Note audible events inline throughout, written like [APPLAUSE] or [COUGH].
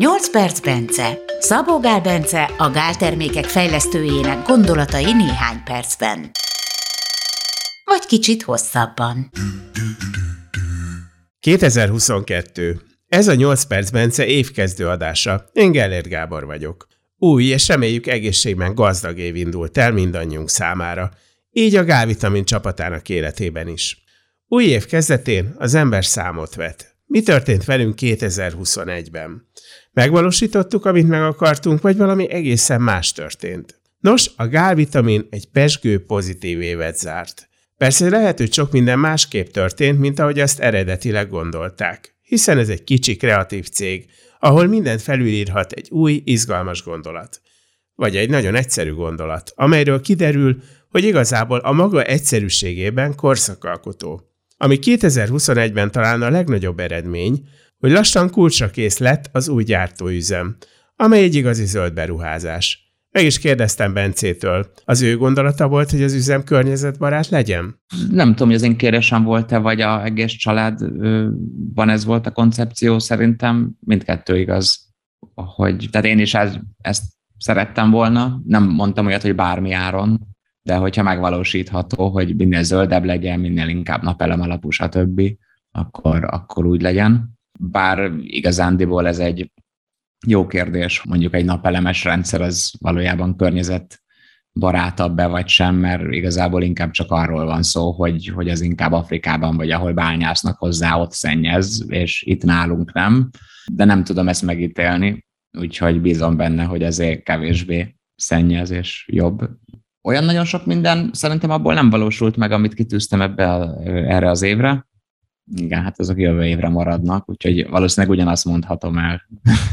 8 perc Bence. Szabó Gál Bence a gáltermékek fejlesztőjének gondolatai néhány percben. Vagy kicsit hosszabban. 2022. Ez a 8 perc Bence évkezdő adása. Én Gellért Gábor vagyok. Új és reméljük egészségben gazdag év indult el mindannyiunk számára, így a Gálvitamin csapatának életében is. Új év kezdetén az ember számot vet. Mi történt velünk 2021-ben? Megvalósítottuk, amit meg akartunk, vagy valami egészen más történt? Nos, a gálvitamin egy pesgő pozitív évet zárt. Persze lehet, hogy sok minden másképp történt, mint ahogy azt eredetileg gondolták, hiszen ez egy kicsi kreatív cég, ahol mindent felülírhat egy új, izgalmas gondolat. Vagy egy nagyon egyszerű gondolat, amelyről kiderül, hogy igazából a maga egyszerűségében korszakalkotó. Ami 2021-ben talán a legnagyobb eredmény, hogy lassan kulcsra kész lett az új gyártóüzem, amely egy igazi zöld beruházás. Meg is kérdeztem Bencétől, az ő gondolata volt, hogy az üzem környezetbarát legyen? Nem tudom, hogy az én kérésem volt-e, vagy a egész családban ez volt a koncepció, szerintem mindkettő igaz. Hogy, tehát én is ez, ezt szerettem volna, nem mondtam olyat, hogy bármi áron, de hogyha megvalósítható, hogy minél zöldebb legyen, minél inkább napelem alapú, stb., akkor, akkor úgy legyen. Bár igazándiból ez egy jó kérdés, mondjuk egy napelemes rendszer az valójában környezet barátabb-e vagy sem, mert igazából inkább csak arról van szó, hogy, hogy az inkább Afrikában vagy ahol bányásznak hozzá, ott szennyez, és itt nálunk nem. De nem tudom ezt megítélni, úgyhogy bízom benne, hogy azért kevésbé szennyez és jobb. Olyan nagyon sok minden szerintem abból nem valósult meg, amit kitűztem ebbe erre az évre. Igen, hát azok jövő évre maradnak, úgyhogy valószínűleg ugyanazt mondhatom el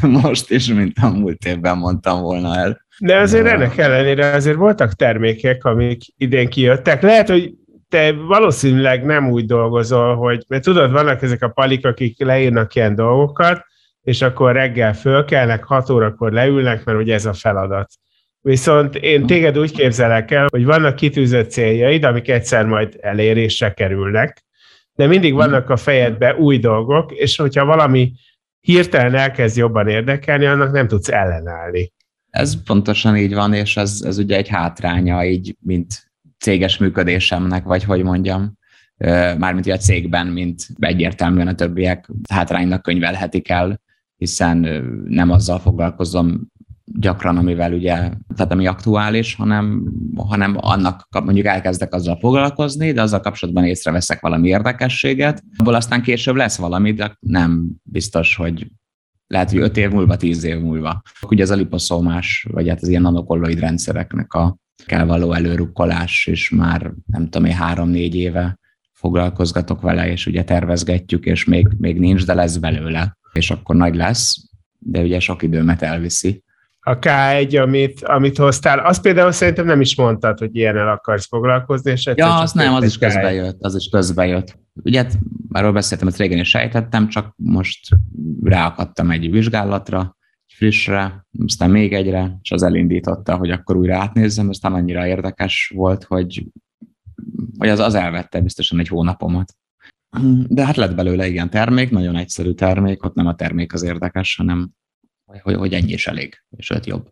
[LAUGHS] most is, mint a múlt évben mondtam volna el. De azért De... ennek ellenére azért voltak termékek, amik idén kijöttek. Lehet, hogy te valószínűleg nem úgy dolgozol, hogy, mert tudod, vannak ezek a palik, akik leírnak ilyen dolgokat, és akkor reggel fölkelnek, hat órakor leülnek, mert ugye ez a feladat. Viszont én téged úgy képzelek el, hogy vannak kitűzött céljaid, amik egyszer majd elérésre kerülnek, de mindig mhm. vannak a fejedbe új dolgok, és hogyha valami hirtelen elkezd jobban érdekelni, annak nem tudsz ellenállni. Ez pontosan így van, és ez, ez ugye egy hátránya, így, mint céges működésemnek, vagy hogy mondjam, mármint a cégben, mint egyértelműen a többiek hátránynak könyvelhetik el, hiszen nem azzal foglalkozom gyakran, amivel ugye, tehát ami aktuális, hanem, hanem annak mondjuk elkezdek azzal foglalkozni, de azzal kapcsolatban észreveszek valami érdekességet, abból aztán később lesz valami, de nem biztos, hogy lehet, hogy 5 év múlva, 10 év múlva. Ugye ez a liposzómás, vagy hát az ilyen nanokolloid rendszereknek a kell való előrukkolás, és már nem tudom én három-négy éve foglalkozgatok vele, és ugye tervezgetjük, és még, még nincs, de lesz belőle, és akkor nagy lesz, de ugye sok időmet elviszi a K1, amit, amit hoztál, azt például szerintem nem is mondtad, hogy ilyennel akarsz foglalkozni, és Ja, az nem, az is közbe jött, az is közbe jött. Ugye, hát, arról beszéltem, hogy régen is sejtettem, csak most ráakadtam egy vizsgálatra, frissre, aztán még egyre, és az elindította, hogy akkor újra átnézzem, aztán annyira érdekes volt, hogy, hogy az, az elvette biztosan egy hónapomat. De hát lett belőle igen termék, nagyon egyszerű termék, ott nem a termék az érdekes, hanem hogy, hogy ennyi is elég, és öt jobb.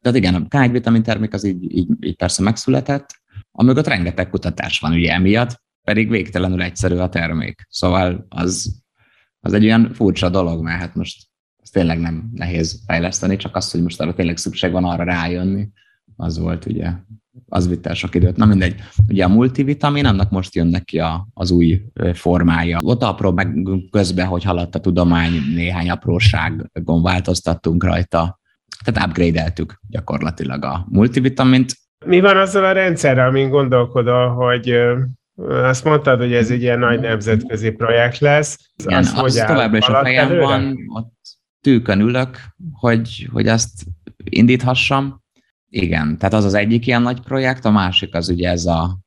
Tehát igen, a K1 vitamin termék az így, így, így persze megszületett, amögött rengeteg kutatás van ugye emiatt, pedig végtelenül egyszerű a termék. Szóval az, az egy olyan furcsa dolog, mert hát most ez tényleg nem nehéz fejleszteni, csak az, hogy most arra tényleg szükség van arra rájönni, az volt ugye, az vitt el sok időt. Na mindegy, ugye a multivitamin, annak most jön neki a, az új formája. Ott apró meg közben, hogy haladt a tudomány, néhány apróságon változtattunk rajta, tehát upgrade-eltük gyakorlatilag a multivitamint. Mi van azzal a rendszerrel, amin gondolkodol, hogy azt mondtad, hogy ez egy ilyen nagy nemzetközi projekt lesz. Igen, az, az továbbra is a fejem van, ott tűkön ülök, hogy, hogy azt indíthassam, igen, tehát az az egyik ilyen nagy projekt, a másik az ugye ez a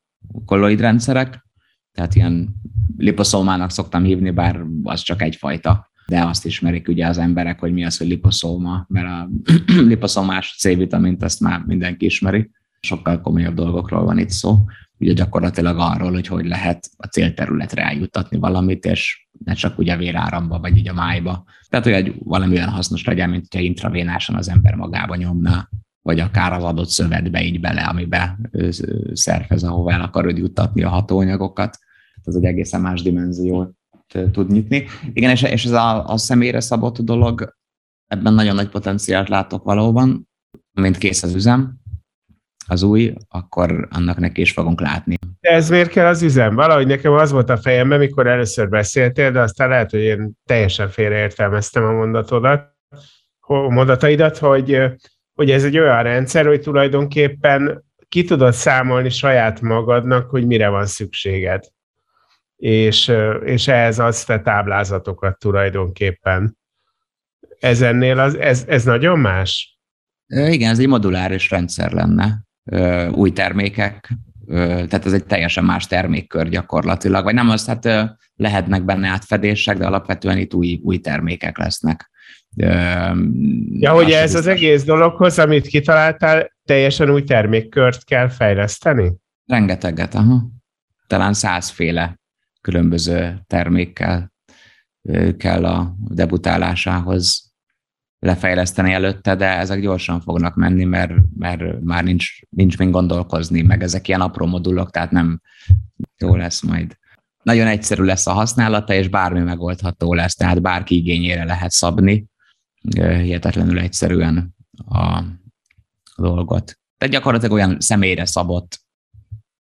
kolloid rendszerek, tehát ilyen liposzómának szoktam hívni, bár az csak egyfajta, de azt ismerik ugye az emberek, hogy mi az, hogy liposzóma, mert a [CLEARS THROAT] liposzómás C-vitamint azt már mindenki ismeri, sokkal komolyabb dolgokról van itt szó, ugye gyakorlatilag arról, hogy hogy lehet a célterületre eljuttatni valamit, és ne csak ugye véráramba, vagy így a májba. Tehát, hogy valami olyan hasznos legyen, mint hogyha intravénásan az ember magába nyomná, vagy akár az adott szövetbe így bele, amibe szervez, ahova el akarod juttatni a hatóanyagokat. Ez egy egészen más dimenziót tud nyitni. Igen, és, ez a, a személyre szabott dolog, ebben nagyon nagy potenciált látok valóban, mint kész az üzem, az új, akkor annak neki is fogunk látni. De ez miért kell az üzem? Valahogy nekem az volt a fejemben, mikor először beszéltél, de aztán lehet, hogy én teljesen félreértelmeztem a mondatodat, a mondataidat, hogy, hogy ez egy olyan rendszer, hogy tulajdonképpen ki tudod számolni saját magadnak, hogy mire van szükséged. És, és ehhez adsz te táblázatokat tulajdonképpen. Ez ennél az, ez, ez nagyon más? Igen, ez egy moduláris rendszer lenne. Új termékek, tehát ez egy teljesen más termékkör gyakorlatilag, vagy nem az, hát lehetnek benne átfedések, de alapvetően itt új, új termékek lesznek. Ja, hogy ez az egész dologhoz, amit kitaláltál, teljesen új termékkört kell fejleszteni? Rengeteget, aha. Talán százféle különböző termékkel kell a debutálásához lefejleszteni előtte, de ezek gyorsan fognak menni, mert, mert már nincs, nincs mind gondolkozni, meg ezek ilyen apró modulok, tehát nem jó lesz majd. Nagyon egyszerű lesz a használata, és bármi megoldható lesz, tehát bárki igényére lehet szabni, hihetetlenül egyszerűen a dolgot. Tehát gyakorlatilag olyan személyre szabott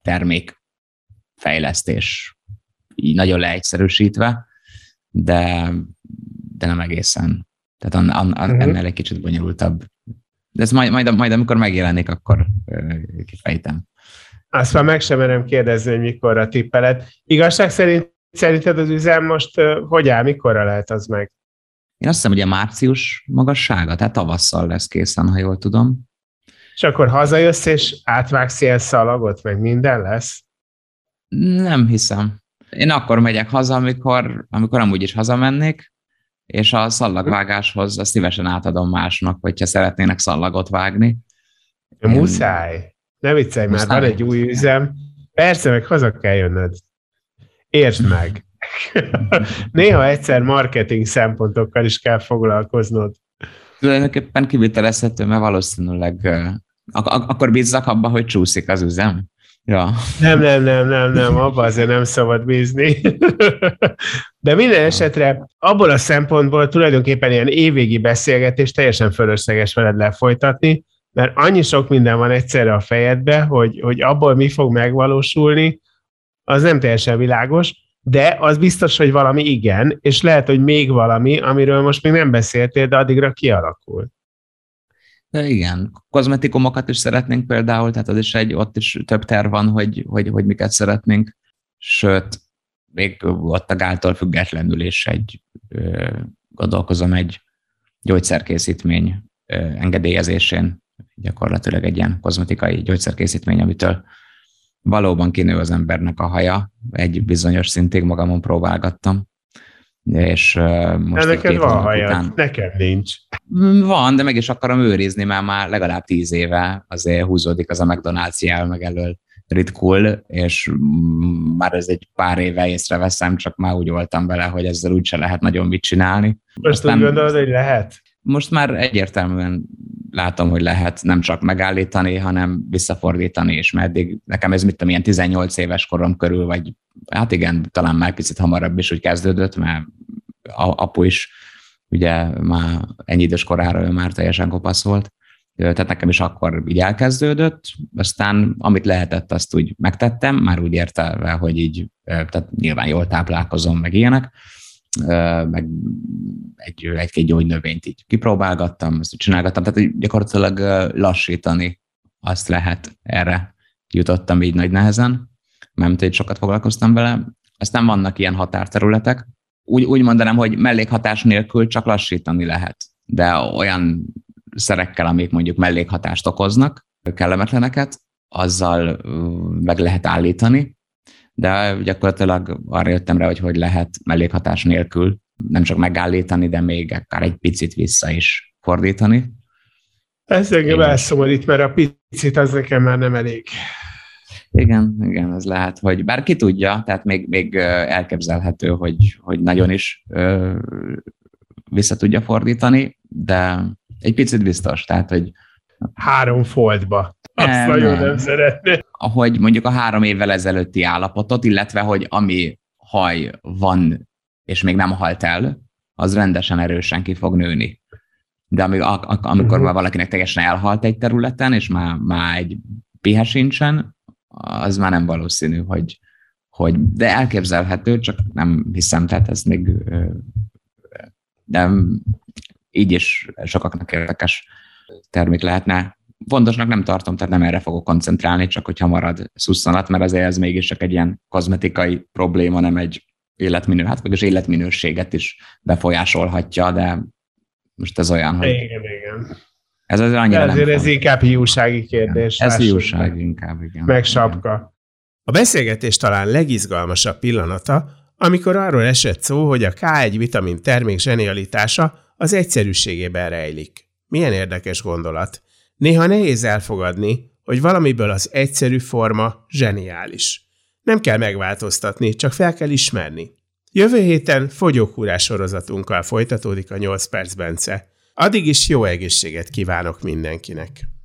termékfejlesztés, így nagyon leegyszerűsítve, de, de nem egészen. Tehát an, an, an, uh-huh. ennél egy kicsit bonyolultabb. De ez majd, majd, majd amikor megjelenik, akkor kifejtem. Azt már meg sem merem kérdezni, hogy mikorra tippeled. Igazság szerint szerinted az üzem most hogy áll, mikorra lehet az meg? Én azt hiszem, hogy a március magassága, tehát tavasszal lesz készen, ha jól tudom. És akkor hazajössz, és átvágsz ilyen szalagot, meg minden lesz? Nem hiszem. Én akkor megyek haza, amikor, amikor amúgy is hazamennék, és a szallagvágáshoz azt szívesen átadom másnak, hogyha szeretnének szallagot vágni. Én... Muszáj. Ne viccelj már, van egy új üzem. Persze, meg haza kell jönnöd. Értsd meg. [LAUGHS] Néha egyszer marketing szempontokkal is kell foglalkoznod. Tulajdonképpen kivitelezhető, mert valószínűleg ak- ak- akkor bízzak abba, hogy csúszik az üzem. Ja. Nem, nem, nem, nem, nem, abba azért nem szabad bízni. [LAUGHS] De minden esetre abból a szempontból tulajdonképpen ilyen évvégi beszélgetés teljesen fölösleges veled lefolytatni, mert annyi sok minden van egyszerre a fejedbe, hogy, hogy abból mi fog megvalósulni, az nem teljesen világos, de az biztos, hogy valami igen, és lehet, hogy még valami, amiről most még nem beszéltél, de addigra kialakul. De igen, kozmetikumokat is szeretnénk például, tehát az is egy, ott is több terv van, hogy, hogy, hogy miket szeretnénk, sőt, még ott a gáltól függetlenül is egy, gondolkozom egy gyógyszerkészítmény engedélyezésén, gyakorlatilag egy ilyen kozmetikai gyógyszerkészítmény, amitől valóban kinő az embernek a haja, egy bizonyos szintig magamon próbálgattam, és most neked van hajad, után... nekem nincs. Van, de meg is akarom őrizni, mert már legalább tíz éve azért húzódik az a McDonald's jel meg elől ritkul, és már ez egy pár éve észreveszem, csak már úgy voltam vele, hogy ezzel úgyse lehet nagyon mit csinálni. Most Aztán úgy gondolod, hogy lehet? Most már egyértelműen látom, hogy lehet nem csak megállítani, hanem visszafordítani, és meddig nekem ez mit tudom, ilyen 18 éves korom körül, vagy hát igen, talán már picit hamarabb is úgy kezdődött, mert apu is ugye már ennyi idős korára ő már teljesen kopasz volt, tehát nekem is akkor így elkezdődött, aztán amit lehetett, azt úgy megtettem, már úgy értelve, hogy így, tehát nyilván jól táplálkozom, meg ilyenek, meg egy, egy-két gyógynövényt így kipróbálgattam, ezt csinálgattam, tehát gyakorlatilag lassítani azt lehet, erre jutottam így nagy nehezen, mert így sokat foglalkoztam vele. Aztán vannak ilyen határterületek, úgy, úgy mondanám, hogy mellékhatás nélkül csak lassítani lehet, de olyan szerekkel, amik mondjuk mellékhatást okoznak, kellemetleneket, azzal meg lehet állítani, de gyakorlatilag arra jöttem rá, hogy hogy lehet mellékhatás nélkül nem csak megállítani, de még akár egy picit vissza is fordítani. Ez engem elszomorít, mert a picit az nekem már nem elég. Igen, igen, ez lehet, hogy bár ki tudja, tehát még, még elképzelhető, hogy, hogy nagyon is ö, vissza tudja fordítani, de egy picit biztos, tehát, hogy három foltba. Azt nem, nagyon nem, nem szeretné. Ahogy mondjuk a három évvel ezelőtti állapotot, illetve hogy ami haj van, és még nem halt el, az rendesen erősen ki fog nőni. De amíg, amikor uh-huh. valakinek teljesen elhalt egy területen, és már, már egy pihe sincsen, az már nem valószínű, hogy, hogy de elképzelhető, csak nem hiszem, tehát ez még de így is sokaknak érdekes termék lehetne. Fontosnak nem tartom, tehát nem erre fogok koncentrálni, csak hogyha marad szusszanat, mert azért ez mégis csak egy ilyen kozmetikai probléma, nem egy életminő, hát mégis életminőséget is befolyásolhatja, de most ez olyan, hogy... Igen, igen. Ez azért annyira De azért nem ez font. inkább hiúsági kérdés. Ez hiúság inkább, igen. Meg sapka. A beszélgetés talán legizgalmasabb pillanata, amikor arról esett szó, hogy a K1 vitamin termék zsenialitása az egyszerűségében rejlik. Milyen érdekes gondolat. Néha nehéz elfogadni, hogy valamiből az egyszerű forma zseniális. Nem kell megváltoztatni, csak fel kell ismerni. Jövő héten fogyókúrás sorozatunkkal folytatódik a 8 perc Bence. Addig is jó egészséget kívánok mindenkinek!